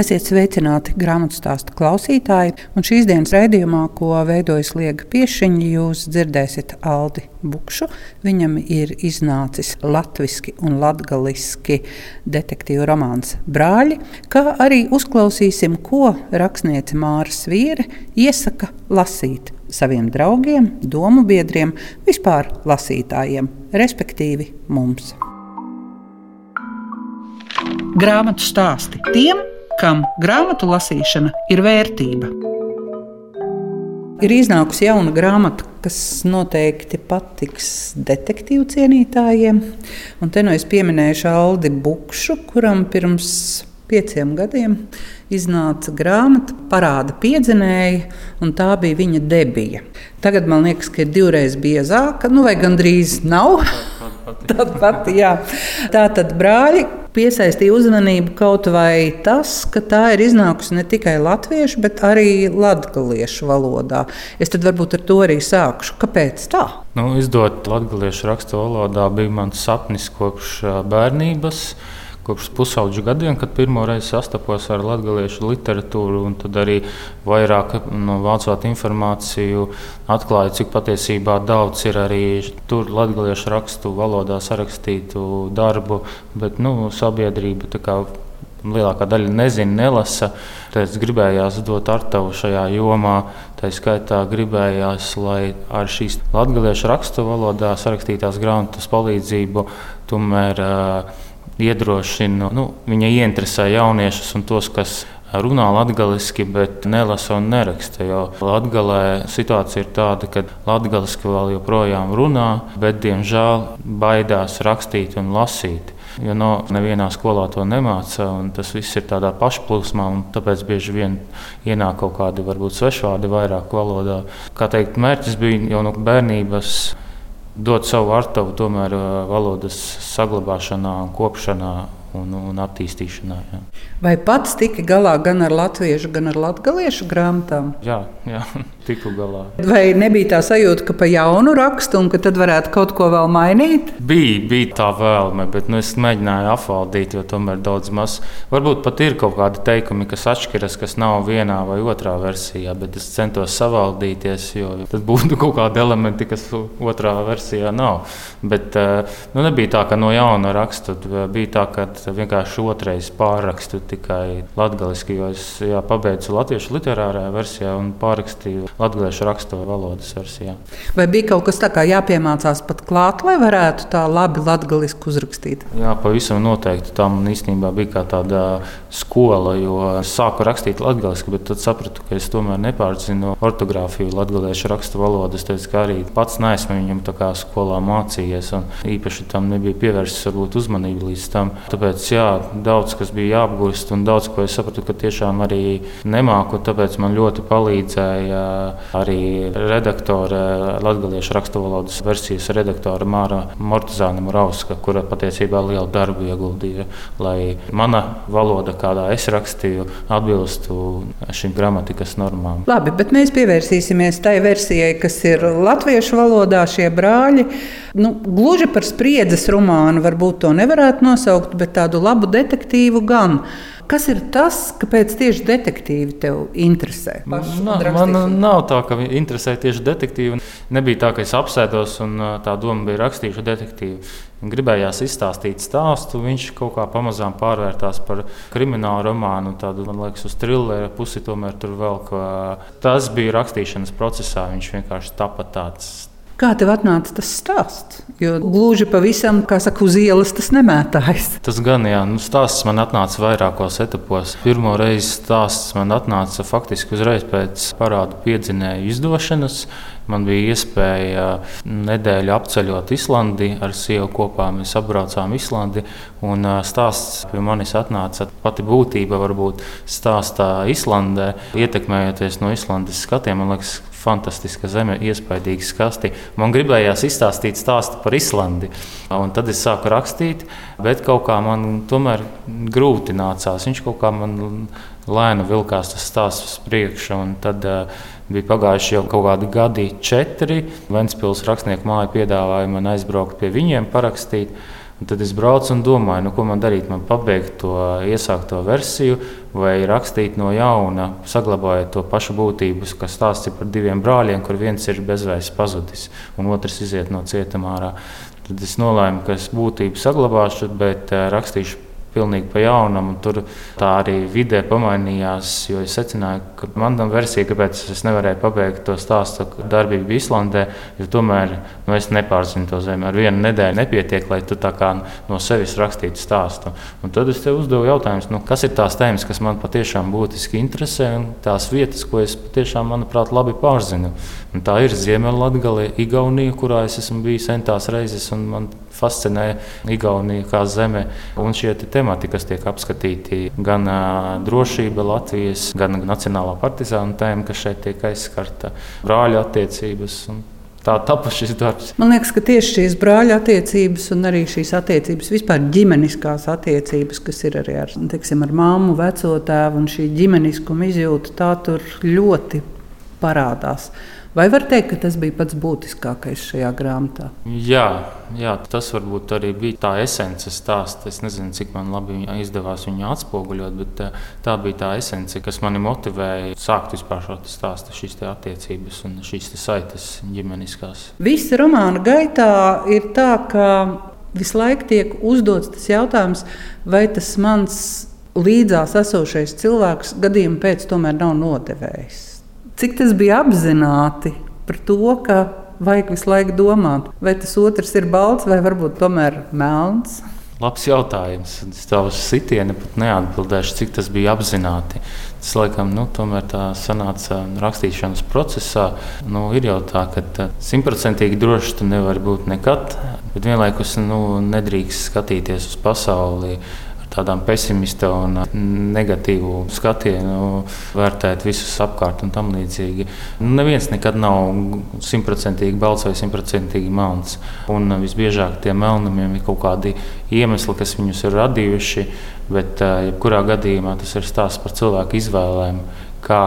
Esiet sveicināti grāmatu stāstu klausītāji. Un šīs dienas raidījumā, ko veidojas Liega Piešiņa, jūs dzirdēsiet Aldi Bukšu. Viņam ir iznācis latviešu un latviešu detektīvu romāns Brāļi, kā arī uzklausīsim, ko rakstniece Māra Sviere iesaka lasīt saviem draugiem, domu biedriem, vispār lasītājiem, respektīvi mums. Grāmatu stāsti tiem, kam grāmatu lasīšana ir vērtība. Ir iznākusi jauna grāmata, kas noteikti patiks detektīvu cienītājiem. Un te nu es pieminēšu Aldi Bukšu, kuram pirms pieciem gadiem iznāca grāmata, parāda piedzinēji, un tā bija viņa debija. Tagad man liekas, ka ir divreiz biezāka, nu vai gandrīz nav. Tāda pati, jā. Tā tad brāļi piesaistīja uzmanību kaut vai tas, ka tā ir iznākusi ne tikai latviešu, bet arī latviešu valodā. Es tad varbūt ar to arī sākšu. Kāpēc tā? Nu, izdot latviešu rakstu valodā bija mans sapnis kopš bērnības kopš pusaudžu gadiem, kad pirmo reizi sastapos ar latviešu literatūru, un tad arī vairāk no vācot informāciju, atklāju, cik patiesībā daudz ir arī tur latviešu rakstu valodā sarakstītu darbu, bet nu, sabiedrība lielākā daļa nezina, nelasa. Tāpēc gribējās dot artavu šajā jomā. Tā skaitā gribējās, lai ar šīs latviešu rakstu valodā sarakstītās grāmatas palīdzību tomēr uh, iedrošina, nu, viņa ieinteresē jauniešus un tos, kas runā latviešu, bet nelasa un neraksta. Jo Latvijā situācija ir tāda, ka latviešu vēl joprojām runā, bet diemžēl baidās rakstīt un lasīt. Jo no nevienā skolā to nemāca, un tas viss ir tādā pašplūsmā, un tāpēc bieži vien ienāk kaut kādi varbūt svešvārdi vairāk valodā. Kā teikt, mērķis bija jau no bērnības dot savu artavu tomēr valodas saglabāšanā, kopšanā un, un attīstīšanā. Jā. Vai pats tika galā gan ar latviešu, gan ar latviešu grāmatām? Jā, jā tiku galā. Vai nebija tā sajūta, ka pa jaunu rakstu un ka tad varētu kaut ko vēl mainīt? Bija, bija tā vēlme, bet nu, es mēģināju apvaldīt, jo tomēr daudz maz. Varbūt pat ir kaut kādi teikumi, kas atšķiras, kas nav vienā vai otrā versijā, bet es centos savaldīties, jo tad būtu kaut kādi elementi, kas otrā versijā nav. Bet nu, nebija tā, ka no jauna rakstu bija tā, ka vienkārši otrais pārrakstu tikai latviešu, jo es jā, pabeidzu latviešu literārajā versijā un pārrakstīju latviešu rakstu valodas versijā. Vai bija kaut kas tāds, kā jāpiemācās pat klāt, lai varētu tā labi latviešu uzrakstīt? Jā, pavisam noteikti. Tā man īstenībā bija kā tāda skola, jo es sāku rakstīt latviešu, bet tad sapratu, ka es tomēr nepārzinu ortogrāfiju latviešu rakstu valodas. Es arī pats neesmu viņam skolā mācījies, un īpaši tam nebija pievērsis varbūt uzmanību līdz tam. Tāpēc jā, daudz kas bija jāapgūst, un daudz ko es sapratu, ka tiešām arī nemāku. Tāpēc man ļoti palīdzēja arī redaktore, latviešu raksturvalodas versijas redaktore Māra Mortuzāna Murauska, kura patiesībā lielu darbu ieguldīja, lai mana valoda, kādā es rakstīju, atbilstu šīm gramatikas normām. Labi, bet mēs pievērsīsimies tai versijai, kas ir latviešu valodā, šie brāļi. Nu, gluži par spriedzes romānu varbūt to nevarētu nosaukt, bet tādu labu detektīvu gan. Kas ir tas, kāpēc tieši detektīvi tev interesē? Na, man nav tā, ka interesē tieši detektīvi. Nebija tā, ka es apsēdos un tā doma bija rakstīšu detektīvu. Gribējās izstāstīt stāstu, viņš kaut kā pamazām pārvērtās par kriminālu romānu, tādu, man liekas, uz trilleru pusi. Tomēr tur vēl ka tas bija rakstīšanas procesā. Viņš vienkārši tapa tāds Kā tev atnāca tas stāsts? Jo gluži pavisam, kā saka, uz ielas tas nemētājas. Tas gan, jā, nu, stāsts man atnāca vairākos etapos. Pirmo reizi stāsts man atnāca faktiski uzreiz pēc parādu piedzinēju izdošanas. Man bija iespēja nedēļu apceļot Islandi ar sievu kopā. Mēs apbraucām Islandi. Stāsts pie manis atnāca pati būtība, varbūt stāstā Islandē, ietekmējoties no Islandes skatiem. Man liekas, fantastiska zeme, iespaidīga skasti. Man gribējās izstāstīt stāstu par Islandi. Un tad es sāku rakstīt, bet kaut kā man tomēr grūti nācās. Viņš kaut kā man lēni vilkās tas stāsts uz priekšu. Tad uh, bija pagājuši jau kaut kādi gadi, četri. Ventspils rakstnieku māja piedāvāja man aizbraukt pie viņiem, parakstīt. Un tad es braucu un domāju, nu, ko man darīt. Man pabeigt to iesākto versiju, vai rakstīt no jauna, saglabājot to pašu būtību, kas stāsta par diviem brāļiem, kur viens ir bezvēs pazudis un otrs iziet no cietumā. Tad es nolēmu, ka es būtību saglabāšu, bet uh, rakstīšu pilnīgi pa jaunam. Tur tā arī vidē pamainījās, jo es secināju, ka manā versijā, kāpēc es nevarēju pabeigt to stāstu darbību Islandē, jo tomēr nu, es nepārzinu to zemi. Ar vienu nedēļu nepietiek, lai tu no sevis rakstītu stāstu. Un tad es tev uzdevu jautājumu, nu, kas ir tās tēmas, kas man patiešām būtiski interesē, un tās vietas, ko es patiešām, manuprāt, labi pārzinu. Un tā ir Ziemeļvidgale, Igaunija, kurā es esmu bijis centās reizes, un man fascinē Igaunija kā zeme. Un šie te temati, kas tiek apskatīti, gan drošība Latvijas, gan nacionālā partizāna tēma, kas šeit tiek aizskarta, brāļu attiecības. Tā tapu šis darbs. Man liekas, ka tieši šīs brāļa attiecības un arī šīs attiecības, vispār ģimeniskās attiecības, kas ir arī ar, teiksim, ar māmu, veco tēvu un šī ģimeniskuma izjūta, tā tur ļoti parādās. Vai var teikt, ka tas bija pats būtiskākais šajā grāmatā? Jā, jā tas varbūt arī bija tā esence stāsts. Es nezinu, cik man labi izdevās viņu atspoguļot, bet eh, tā bija tā esence, kas mani motivēja sākt vispār šo stāstu, šīs attiecības un šīs saites ģimeniskās. Visa romāna gaitā ir tā, ka visu laiku tiek uzdots tas jautājums, vai tas mans līdzās esošais cilvēks gadījumā pēc tomēr nav nodevējis. Cik tas bija apzināti par to, ka vajag visu laiku domāt, vai tas otrs ir balts vai varbūt tomēr melns? Labs jautājums. Es tev uz sitienu pat neatbildēšu, cik tas bija apzināti. Tas, laikam, nu, tomēr tā sanāca rakstīšanas procesā. Nu, ir jau tā, ka simtprocentīgi droši tu nevari būt nekad, bet vienlaikus nu, nedrīkst skatīties uz pasauli tādām pesimista un negatīvu skatienu, vērtēt visus apkārt un tam līdzīgi. Nu, neviens nekad nav simtprocentīgi balts vai simtprocentīgi melns. Un visbiežāk tiem melnumiem ir kaut kādi iemesli, kas viņus ir radījuši, bet jebkurā gadījumā tas ir stāsts par cilvēku izvēlēm kā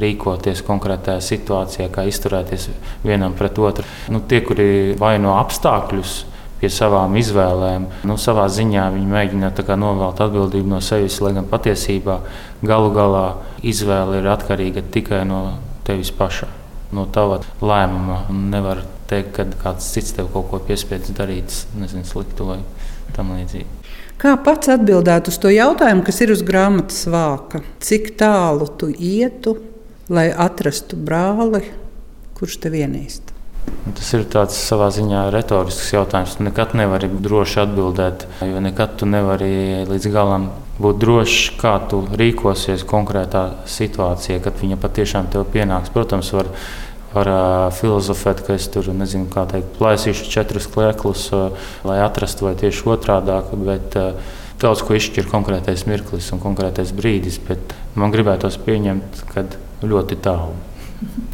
rīkoties konkrētajā situācijā, kā izturēties vienam pret otru. Nu, tie, kuri vaino apstākļus, pie savām izvēlēm. Nu, savā ziņā viņi mēģina novelt atbildību no sevis, lai gan patiesībā galu galā izvēle ir atkarīga tikai no tevis paša, no tava lēmuma. Nevar teikt, ka kāds cits tev kaut ko piespiedz darīt, nezinu, sliktu vai tam līdzīgi. Kā pats atbildētu uz to jautājumu, kas ir uz grāmatas vāka? Cik tālu tu ietu, lai atrastu brāli, kurš tev ienīst? Tas ir tāds savā ziņā retorisks jautājums. Nekad nevari droši atbildēt, jo nekad tu nevari līdz galam būt drošs, kā tu rīkosies konkrētā situācijā, kad viņa patiešām tev pienāks. Protams, var, var uh, filozofēt, ka es tur nezinu, kā teikt, plēsīšu četrus klēklus, uh, lai atrastu vai tieši otrādāk. Bet, uh, Daudz ko izšķir konkrētais mirklis un konkrētais brīdis, bet man gribētos pieņemt, ka ļoti tālu.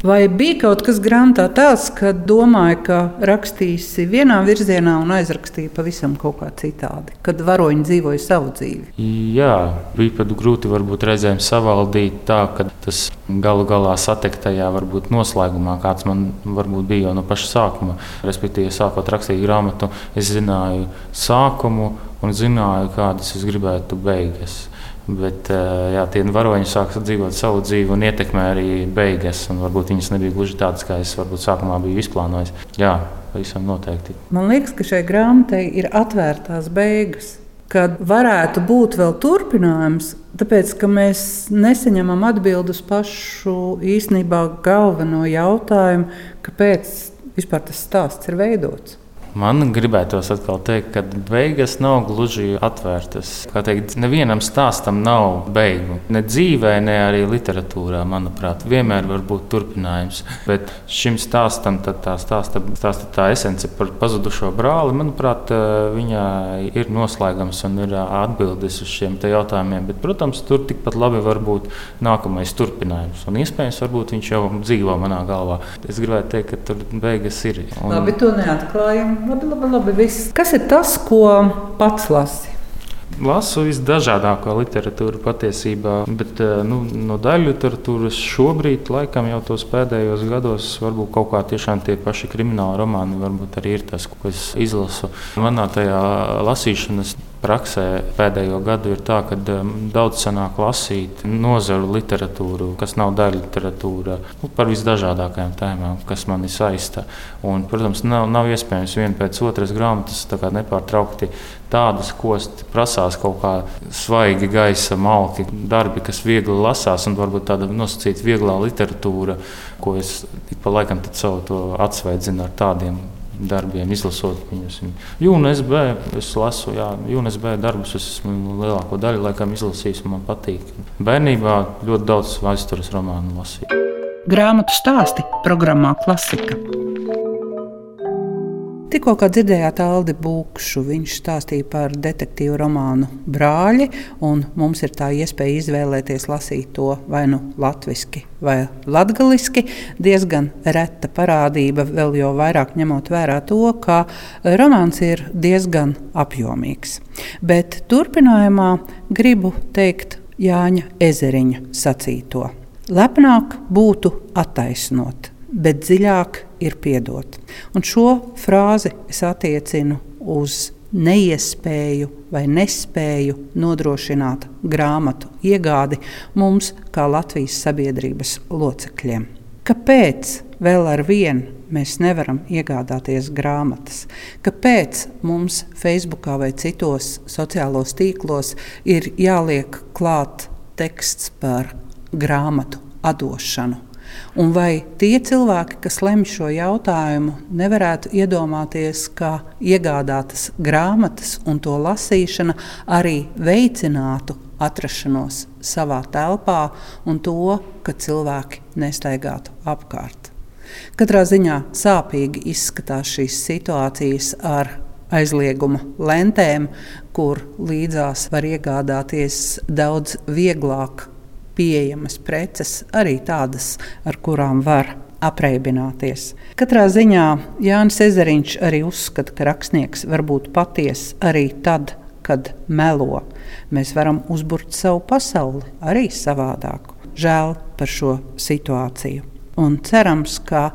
Vai bija kaut kas grāmatā tāds, ka domāju, ka rakstīsi vienā virzienā un aizrakstīji pavisam kaut kā citādi, kad varoņi dzīvoja savu dzīvi? Jā, bija pat grūti varbūt reizēm savaldīt tā, ka tas galu galā satektajā varbūt noslēgumā, kāds man varbūt bija jau no paša sākuma. Respektīvi, sākot rakstīt grāmatu, es zināju sākumu un zināju, kādas es gribētu beigas. Bet eh, jā, tie varoņi sāk dzīvot savu dzīvi un ietekmē arī beigas. Varbūt viņas nebija gluži tādas, kā es varbūt sākumā biju izplānojis. Jā, pavisam noteikti. Man liekas, ka šai grāmatai ir atvērtās beigas. Kad varētu būt vēl turpinājums, tāpēc ka mēs nesaņemam atbildus pašu īstenībā galveno jautājumu, kāpēc vispār tas stāsts ir veidots. Man gribētos atkal teikt, ka beigas nav gluži atvērtas. Kā teikt, nevienam stāstam nav beigu. Ne dzīvē, ne arī literatūrā, manuprāt, vienmēr var būt turpinājums. Bet šim stāstam tā stāsta, stāsta tā esence par pazudušo brāli, manuprāt, viņā ir noslēgums un ir atbildes uz šiem jautājumiem. Bet, protams, tur tikpat labi var būt nākamais turpinājums. Un iespējams, varbūt viņš jau dzīvo manā galvā. Es gribētu teikt, ka tur beigas ir. Un... Labi, to neatklājam. Labi, labi, labi viss. Kas ir tas, ko pats lasi? Lasu visdažādāko literatūru patiesībā, bet eh, nu, no daļu literatūras šobrīd, laikam jau tos pēdējos gados, varbūt kaut kā tiešām tie paši krimināli romāni, varbūt arī ir tas, ko es izlasu. Manā tajā lasīšanas praksē pēdējo gadu ir tā, ka um, daudz sanāk lasīt nozaru literatūru, kas nav daļa literatūra, nu, par visdažādākajām tēmām, kas mani saista. Un, protams, nav, nav iespējams viena pēc otras grāmatas nepārtraukti tādas, ko prasās kaut kā svaigi gaisa malki, darbi, kas viegli lasās, un varbūt tāda nosacīta vieglā literatūra, ko es pa laikam savu atsveidzinu ar tādiem darbiem, izlasot viņus. UNSB es lasu, jā, UNSB darbus es esmu lielāko daļu laikam izlasījis, man patīk. Bērnībā ļoti daudz vēstures romānu lasīju. Grāmatu stāsti programmā Klasika. Tikko dzirdējāt Aldi Būkšu, viņš stāstīja par detektīvu romānu Brāļi, un mums ir tā iespēja izvēlēties lasīt to vai nu latviešu vai latgaliski. Diezgan reta parādība, vēl jau vairāk ņemot vērā to, ka romāns ir diezgan apjomīgs. Bet turpinājumā gribu teikt Jāņa Ezeriņa sacīto. Lepnāk būtu attaisnot bet dziļāk ir piedot. Un šo frāzi es attiecinu uz neiespēju vai nespēju nodrošināt grāmatu iegādi mums, kā Latvijas sabiedrības locekļiem. Kāpēc vēl ar vienu mēs nevaram iegādāties grāmatas? Kāpēc mums Facebook vai citos sociālos tīklos ir jāliek klāt teksts par grāmatu atdošanu? Un vai tie cilvēki, kas lemj šo jautājumu, nevarētu iedomāties, ka iegādātas grāmatas un to lasīšana arī veicinātu atrašanos savā telpā un to, ka cilvēki nestaigātu apkārt? Katrā ziņā sāpīgi izskatās šīs situācijas ar aizlieguma lentēm, kur līdzās var iegādāties daudz vieglāk pieejamas preces, arī tādas, ar kurām var apreibināties. Katrā ziņā Jānis Ezeriņš arī uzskata, ka rakstnieks var būt patiess arī tad, kad melo. Mēs varam uzburt savu pasauli arī savādāku. Žēl par šo situāciju. Un cerams, ka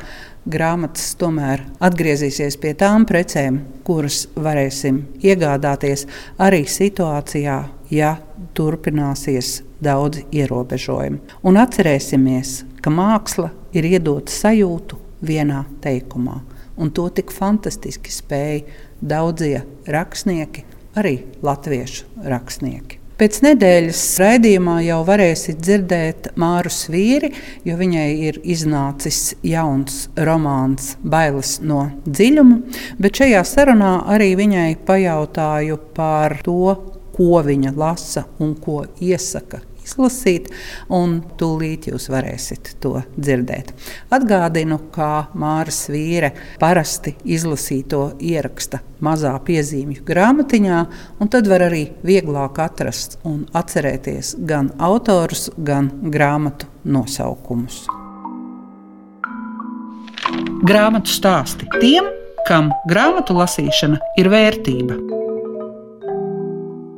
grāmatas tomēr atgriezīsies pie tām precēm, kuras varēsim iegādāties arī situācijā, ja turpināsies daudz ierobežojumu. Un atcerēsimies, ka māksla ir iedota sajūtu vienā teikumā, un to tik fantastiski spēja daudzie rakstnieki, arī latviešu rakstnieki. Pēc nedēļas raidījumā jau varēsiet dzirdēt Māru Svīri, jo viņai ir iznācis jauns romāns Bailes no dziļuma. Bet šajā sarunā arī viņai pajautāju par to, ko viņa lasa un ko iesaka izlasīt, un tūlīt jūs varēsiet to dzirdēt. Atgādinu, kā Māras vīre parasti izlasīto ieraksta mazā piezīmju grāmatiņā, un tad var arī vieglāk atrast un atcerēties gan autorus, gan grāmatu nosaukumus. Grāmatu stāsti tiem, kam grāmatu lasīšana ir vērtība.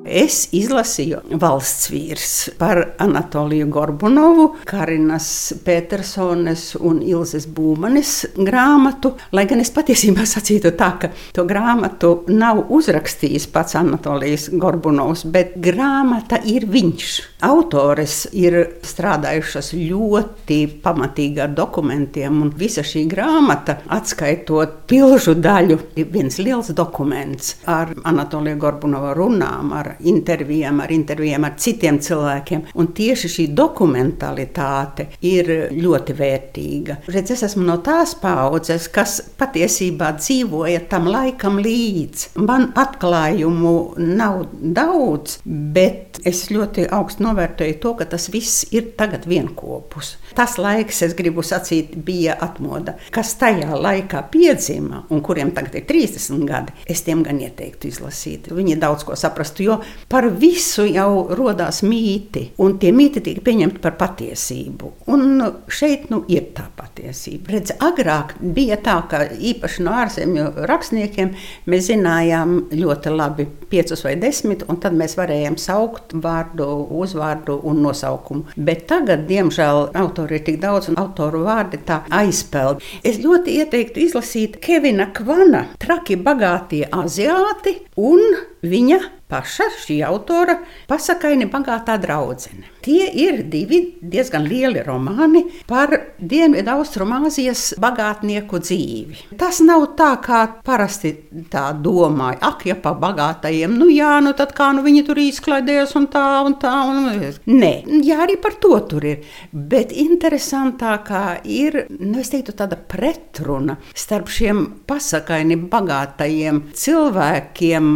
Es izlasīju valsts vīrs par Anatoliju Gorbunovu, Karinas Petersones un Ilzes Būmanis grāmatu. Lai gan es patiesībā sacītu tā, ka to grāmatu nav uzrakstījis pats Anatolijas Gorbunovs, bet grāmata ir viņš. Autores ir strādājušas ļoti pamatīgi ar dokumentiem, un visa šī grāmata, atskaitot pilžu daļu, ir viens liels dokuments ar Anatoliju Gorbunova runām, ar intervijām, ar intervijām ar citiem cilvēkiem. Un tieši šī dokumentalitāte ir ļoti vērtīga. Redz, es esmu no tās paudzes, kas patiesībā dzīvoja tam laikam līdzi. Man atklājumu nav daudz, bet es ļoti augstu novērtēju to, ka tas viss ir tagad vienopus. Tas laiks, es gribu sacīt, bija atmoda. Kas tajā laikā piedzima un kuriem tagad ir 30 gadi, es tiem gan ieteiktu izlasīt. Viņi daudz ko saprastu, jo par visu jau rodās mīti, un tie mīti tika pieņemti par patiesību. Un šeit nu, ir tā patiesība. Redz, agrāk bija tā, ka īpaši no ārzemju rakstniekiem mēs zinājām ļoti labi piecus vai desmit, un tad mēs varējām saukt vārdu, uzvārdu un nosaukumu. Bet tagad, diemžēl, autori ir tik daudz, un autoru vārdi tā aizpeld. Es ļoti ieteiktu izlasīt Kevina Kvana Traki bagātie aziāti un viņa paša šī autora pasakaini bagātā draudzene. Tie ir divi diezgan lieli romāni par Dienvidu-Austrumāzijas bagātnieku dzīvi. Tas nav tā, kā parasti tā domāja. Ak, ja pa bagātajiem, nu jā, nu tad kā nu viņi tur izklaidējas un tā un tā. Un... Nē, jā, arī par to tur ir. Bet interesantākā ir, nu es teiktu, tāda pretruna starp šiem pasakaini bagātajiem cilvēkiem,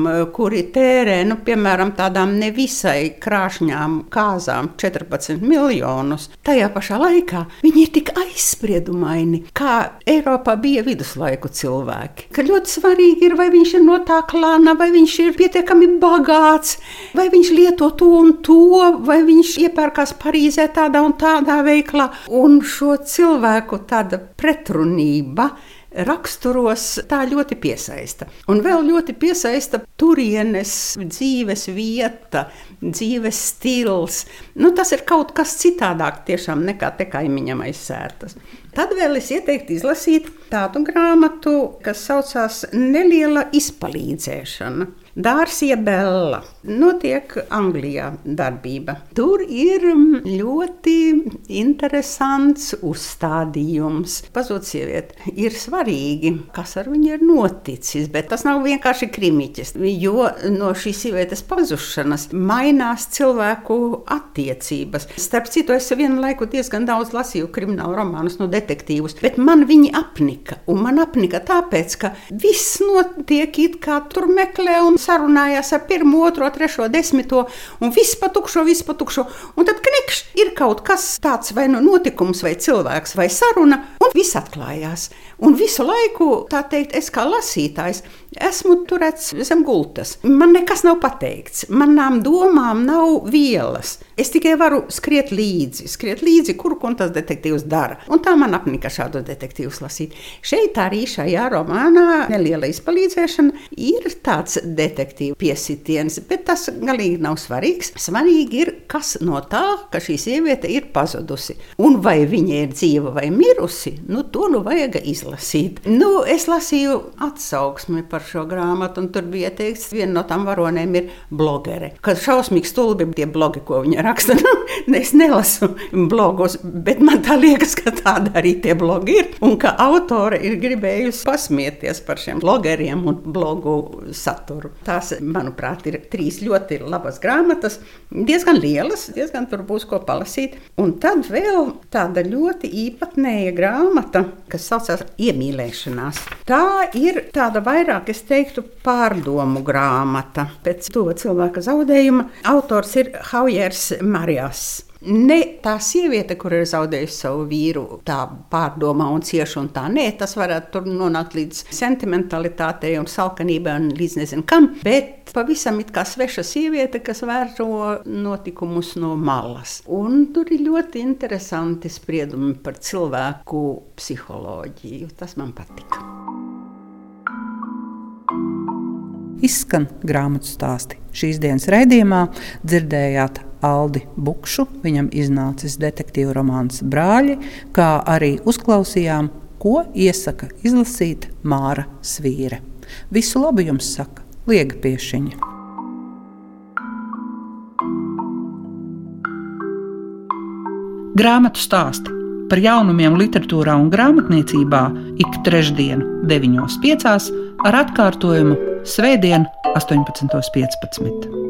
kuri tērē, nu, piemēram, tādām nevisai krāšņām kāzām 14 miljonus. Tajā pašā laikā viņi ir tik aizspriedumaini, kā Eiropā bija viduslaiku cilvēki. Ka ļoti svarīgi ir, vai viņš ir no tā klāna, vai viņš ir pietiekami bagāts, vai viņš lieto to un to, vai viņš iepērkās Parīzē tādā un tādā veiklā. Un šo cilvēku tāda pretrunība raksturos tā ļoti piesaista. Un vēl ļoti piesaista turienes dzīves vieta, dzīves stils. Nu, tas ir kaut kas citādāk tiešām nekā te kaimiņam aiz sērtas. Tad vēl es ieteiktu izlasīt tādu grāmatu, kas saucās Neliela izpalīdzēšana. Dārsija Bella notiek Anglijā darbība. Tur ir ļoti interesants uzstādījums. Pazūd sieviete ir svarīgi, kas ar viņu ir noticis, bet tas nav vienkārši krimiķis, jo no šīs sievietes pazušanas mainās cilvēku attiecības. Starp citu, es vienu laiku diezgan daudz lasīju kriminālu romānus no detektīvus, bet man viņi apnika, un man apnika tāpēc, ka viss notiek it kā tur meklē un sarunājās ar pirmo, otro, trešo, desmito, un viss patukšo, viss patukšo. Un tad knikšķi ir kaut kas tāds, vai nu notikums, vai cilvēks, vai saruna, un viss atklājās. Un visu laiku, tā teikt, es kā lasītājs esmu turēts zem gultas. Man nekas nav pateikts, manām domām nav vielas. Es tikai varu skriet līdzi, skriet līdzi, kur ko tas detektīvs dara. Un tā man apnika šādu detektīvu lasīt. Šeit arī šajā romānā neliela izpalīdzēšana ir tāds detektīvu piesitiens, bet tas galīgi nav svarīgs. Svarīgi ir, kas no tā, ka šī sieviete ir pazudusi. Un vai viņa ir dzīva vai mirusi, nu to nu vajag izlasīt. Nu, es lasīju atsauksmi par šo grāmatu, tur bija teikts, viena no tām varonēm ir blogere. Kad šausmīgi stulbi tie blogi, ko viņa raksta, nu, es nelasu blogus, bet man tā liekas, ka tāda arī tie blogi ir, un ka autore ir gribējusi pasmieties par šiem blogeriem un blogu saturu. Tās, manuprāt, ir trīs ļoti labas grāmatas, diezgan lielas, diezgan tur būs ko palasīt. Un tad vēl tāda ļoti īpatnēja grāmata, kas saucās iemīlēšanās. Tā ir tāda vairāk, es teiktu, pārdomu grāmata. Pēc to cilvēka zaudējuma autors ir Haujers Marijas. Ne tā sieviete, kur ir zaudējusi savu vīru, tā pārdomā un cieši un tā. Nē, tas varētu nonākt līdz sentimentalitātei un salkanībai un līdz nezinu kam. Bet pavisam it kā sveša sieviete, kas vēro notikumus no malas. Un tur ir ļoti interesanti spriedumi par cilvēku psiholoģiju. Tas man patika. Izskan grāmatu stāsti. Šīs dienas raidījumā dzirdējāt Aldi Bukšu, viņam iznācis detektīvu romāns Brāļi, kā arī uzklausījām, ko iesaka izlasīt Māra Svīre. Visu labu jums saka Liega Piešiņa. Grāmatu stāsti par jaunumiem literatūrā un grāmatniecībā ik trešdienu, 9.5. ar atkārtojumu Svētdien, 18.15.